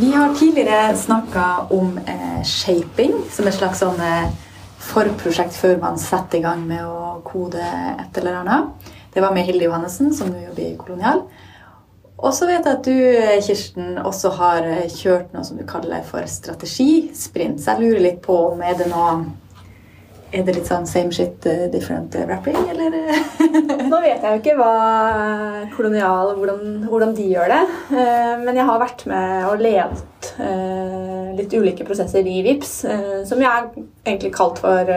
Vi har tidligere snakka om eh, shaping som et slags sånn eh, forprosjekt før man setter i gang med å kode et eller annet. Det var med Hilde Johannessen, som nå jobber i Kolonial. Og så vet jeg at du, eh, Kirsten, også har eh, kjørt noe som du kaller for strategisprint. Så jeg lurer litt på om er det noe er det litt sånn same shit, uh, different rapping, eller? Nå vet jeg jo ikke hva kolonial hvordan, hvordan de gjør det. Uh, men jeg har vært med og ledet litt ulike prosesser i VIPS, som jeg har egentlig kalt for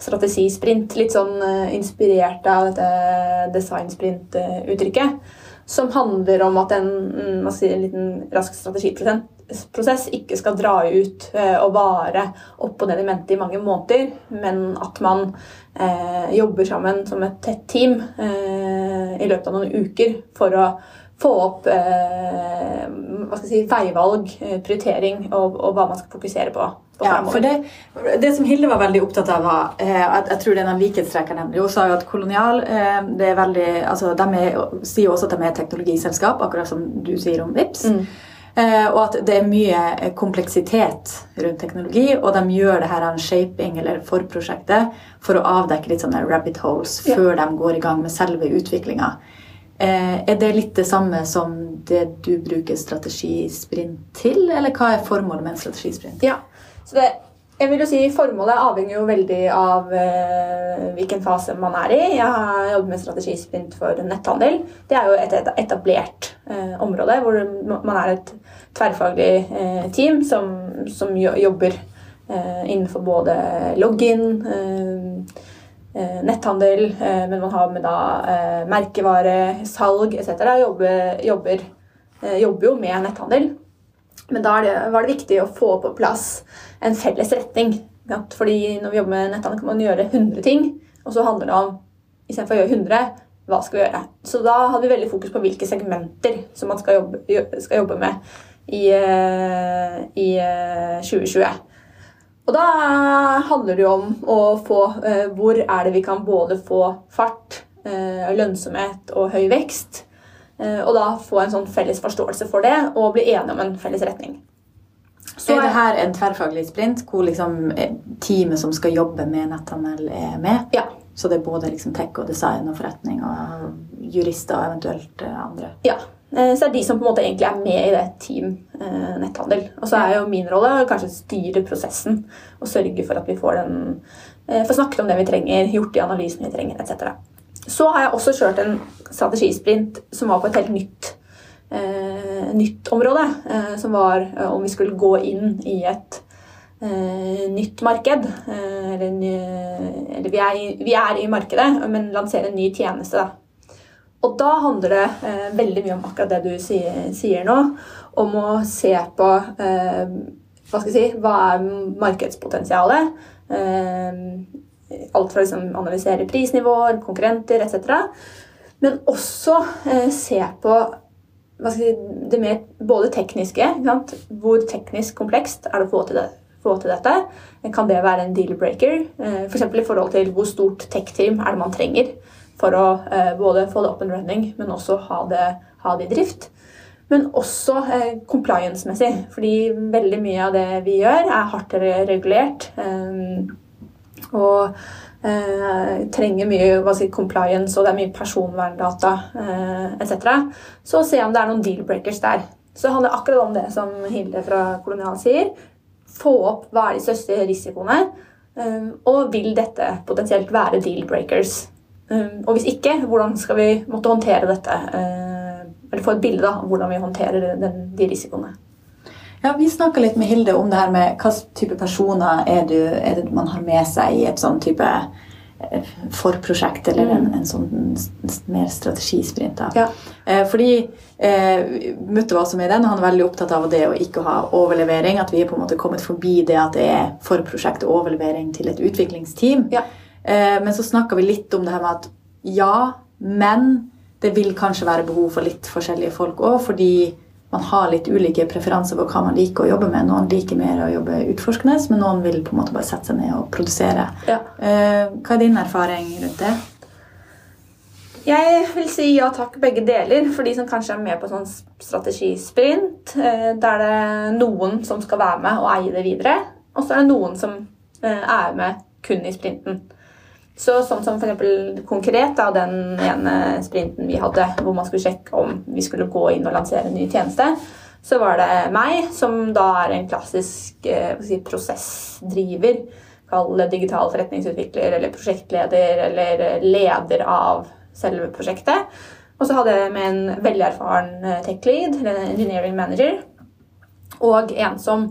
strategisprint. Litt sånn inspirert av dette designsprint-uttrykket. Som handler om at en, mm, si, en liten rask strategiprosent prosess ikke skal dra ut eh, og vare opp og ned i mente i mange måneder, men at man eh, jobber sammen som et tett team eh, i løpet av noen uker for å få opp eh, hva skal jeg si, veivalg, eh, prioritering og, og, hva man skal fokusere på. på ja, for det, det, som Hilde var veldig opptatt av, var eh, at jeg tror det er en likhetstrekk Hun sa jo at Kolonial det er veldig, altså, de er, sier også at de er teknologiselskap, akkurat som du sier om VIPS. Mm. Eh, og at det er mye eh, kompleksitet rundt teknologi, og de gjør det her en shaping eller forprosjektet for å avdekke litt sånne rabbit holes ja. før de går i gang med selve utviklinga. Eh, er det litt det samme som det du bruker strategisprint til, eller hva er formålet med en strategisprint? Ja, så det jeg vil jo si Formålet avhenger jo veldig av eh, hvilken fase man er i. Jeg har jobbet med strategisprint for netthandel. Det er jo et etablert eh, område hvor man er et tverrfaglig eh, team som, som jobber innenfor både login, netthandel, men man har med da merkevare, salg etc. Jobber, jobber, jobber jo med netthandel. Men da det, var det viktig å få på plass en felles retning. Fordi når vi jobber med netthandel, kan man gjøre 100 ting. Og så handler det om istedenfor å gjøre 100, hva skal vi gjøre? Så da hadde vi veldig fokus på hvilke segmenter som man skal jobbe, skal jobbe med i, eh, i 2020. Eh, og da handler det jo om å få eh, Hvor er det vi kan både få fart, lønnsomhet og høy vekst? Og da få en sånn felles forståelse for det og bli enige om en felles retning. Så er det her en tverrfaglig sprint hvor liksom teamet som skal jobbe med netthandel, er med? Ja. Så det er både liksom tech og design og forretning og jurister og eventuelt andre? Ja. Så det er de som på en måte egentlig er med i det team netthandel. Og så er jo min rolle å kanskje styre prosessen og sørge for at vi får den Får snakket om det vi trenger, gjort de analysene vi trenger, etc. Så har jeg også kjørt en strategisprint som var på et helt nytt, eh, nytt område. Eh, som var eh, om vi skulle gå inn i et eh, nytt marked. Eh, eller, eller vi, er i, vi, er i, markedet, men lanserer en ny tjeneste. Da. Og da handler det eh, veldig mye om akkurat det du sier, sier nå. Om å se på hva skal jeg si, hva er markedspotensialet. Alt fra å liksom analysere prisnivåer, konkurrenter etc. Men også eh, se på si, det mer både tekniske. Hvor teknisk komplekst er det å få til, det, få til dette? Kan det være en deal-breaker? Eh, F.eks. For i forhold til hvor stort tech-team er det man trenger for å eh, både få det up and running, men også ha det, ha det i drift. Men også eh, compliance-messig, fordi veldig mye av det vi gjør, er hardt regulert. Eh, og eh, trenger mye si, compliance, og det er mye personverndata eh, etc. Så se om det er noen deal-breakers der. Så det handler akkurat om det som Hilde fra Kolonial sier. Få opp hva er de største risikoene, um, og vil dette potensielt være deal-breakers? Um, og hvis ikke, hvordan skal vi måtte håndtere dette? Uh, eller få et bilde av hvordan vi håndterer den, de risikoene. Ja, Vi snakka litt med Hilde om det her med hva type personer er, du, er det man har med seg i et sånn type eh, forprosjekt eller en, mm. en sånn mer strategisprint. Ja. Eh, fordi eh, Mutte var også med i den, og han er veldig opptatt av det å ikke ha overlevering. At vi er på en måte kommet forbi det at det er forprosjekt og overlevering til et utviklingsteam. Ja. Eh, men så snakka vi litt om det her med at ja, men det vil kanskje være behov for litt forskjellige folk òg, fordi man har litt ulike preferanser på hva man liker å jobbe med. Noen liker mer å jobbe utforskende, men noen vil på en måte bare sette seg ned og produsere. Ja. Eh, hva er din erfaring rundt det? Jeg vil si ja takk, begge deler. For de som kanskje er med på sånn strategisprint, eh, der det er noen som skal være med og eie det videre, og så er det noen som er med kun i sprinten. Så sånn som eksempel konkret da, den ene sprinten vi hadde, hvor man skulle sjekke om vi skulle gå inn og lansere en ny tjeneste, så var det meg, som da er en klassisk eh, si, prosessdriver. Kall det digital forretningsutvikler eller prosjektleder eller leder av selve prosjektet. Og så hadde jeg med en veldig erfaren eh, tech lead, eller engineering manager, og en som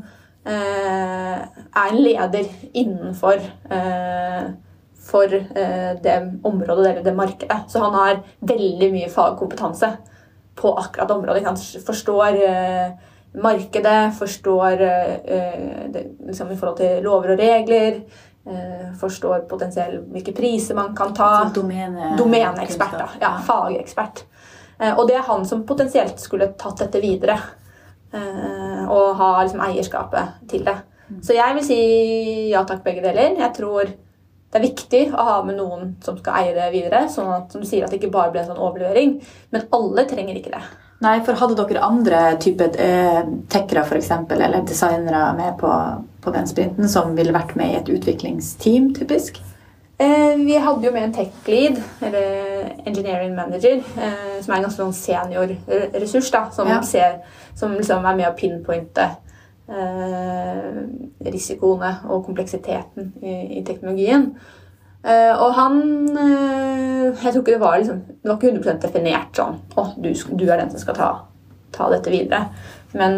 eh, er en leder innenfor eh, for eh, det området eller det markedet. Så han har veldig mye fagkompetanse på akkurat området. Han forstår eh, markedet, forstår eh, det, liksom i forhold til lover og regler. Eh, forstår potensielt hvilke priser man kan ta. Domene, Domeneekspert. da. Ja, Fagekspert. Eh, og det er han som potensielt skulle tatt dette videre. Eh, og ha liksom, eierskapet til det. Mm. Så jeg vil si ja takk, begge deler. Jeg tror det er viktig å ha med noen som skal eie det videre. sånn at som du sier, at det ikke bare blir en sånn overlevering. Men alle trenger ikke det. Nei, for Hadde dere andre typer eh, tekkere for eksempel, eller designere med på, på, den sprinten som ville vært med i et utviklingsteam, typisk? Eh, vi hadde jo med en tech lead, eller engineering manager, eh, som er en ganske sånn senior ressurs. da, Som, ja. ser, som liksom er med å pinpointe risikoene og kompleksiteten i, teknologien. Uh, og han uh, Jeg tror ikke det var liksom, det var ikke 100 definert sånn Å, du, du, er den som skal ta, ta dette videre. Men,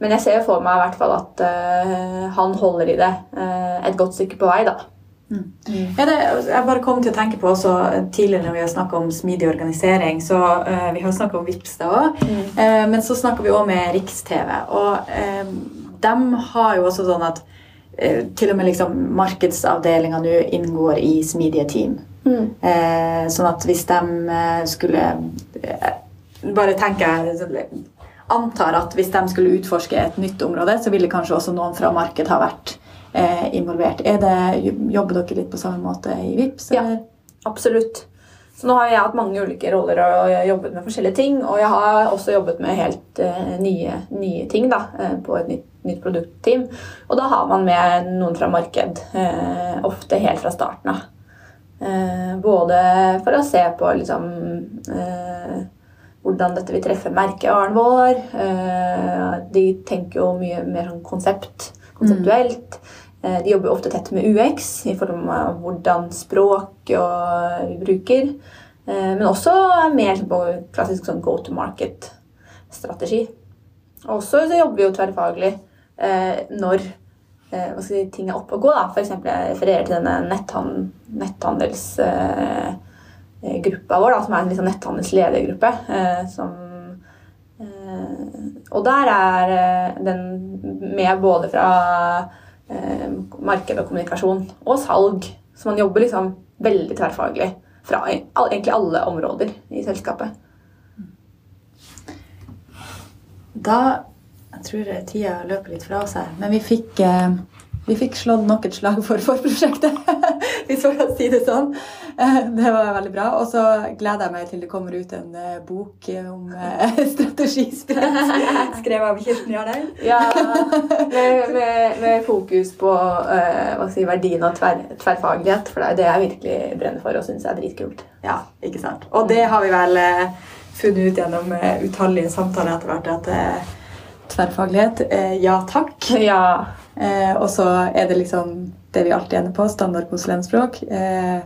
men, jeg ser for meg i hvert fall at han holder i det et godt stykke på vei, da. Mm. Ja, det, jeg bare kom til å tenke på også Tidligere når vi har snakka om smidig organisering så uh, Vi har snakka om VIPS da òg, mm. uh, men så snakker vi òg med Riks-TV. Og uh, de har jo også sånn at til og med liksom markedsavdelinga nå inngår i smidige team. Mm. sånn at hvis de skulle Bare tenker jeg Antar at hvis de skulle utforske et nytt område, så ville kanskje også noen fra marked ha vært eh, involvert. Det, jobber dere litt på samme måte i VIPS? Ja, absolutt. Så nå har jeg hatt mange ulike roller og jobbet med forskjellige ting. Og jeg har også jobbet med helt uh, nye, nye, ting da, uh, på et nytt, nytt, produktteam. Og da har man med noen fra marked, uh, ofte helt fra starten av. både for å se på liksom, hvordan dette vil treffe merkevaren vår. de tenker jo mye mer sånn konsept konseptuelt. Mm. De jobber ofte tett med UX i form av hvordan språk vi bruker. Eh, men også mer på klassisk sånn go to market-strategi. Og så jobber vi jo tverrfaglig eh, når si, ting er oppe og gå. F.eks. Jeg refererer til denne netthandel, netthandelsgruppa vår, da, som er en liksom netthandelsledergruppe. Og der er den med både fra eh, marked og kommunikasjon og salg. Så man jobber liksom veldig tverrfaglig fra egentlig alle områder i selskapet. Da jeg tror tida løper litt fra oss her, men vi fikk eh, vi fikk slått nok et slag for forprosjektet, hvis man kan si det sånn. Eh, det var veldig bra. Og så gleder jeg meg til det kommer ut en eh, bok om eh, strategispill skrevet av Kirsten Jarlein. Ja, med, med, med, fokus på uh, si, verdien av tver, tverrfaglighet. For det er det jeg virkelig brenner for og syns er dritkult. Ja, ikke sant. Og det har vi vel funnet ut gjennom utallige samtaler etter hvert at tverrfaglighet, ja takk. Ja. Eh, og så er det liksom det vi alltid ender på, standard konsulentspråk. Eh,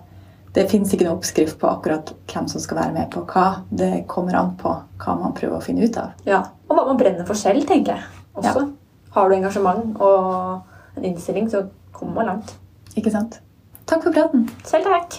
det fins ikke noen oppskrift på akkurat hvem som skal være med på hva. Det kommer an på hva man prøver å finne ut av. Ja, Og hva man brenner for selv, tenker jeg. også. Ja. Har du engasjement og en innstilling, så kommer man langt. Ikke sant. Takk for praten. Selv takk.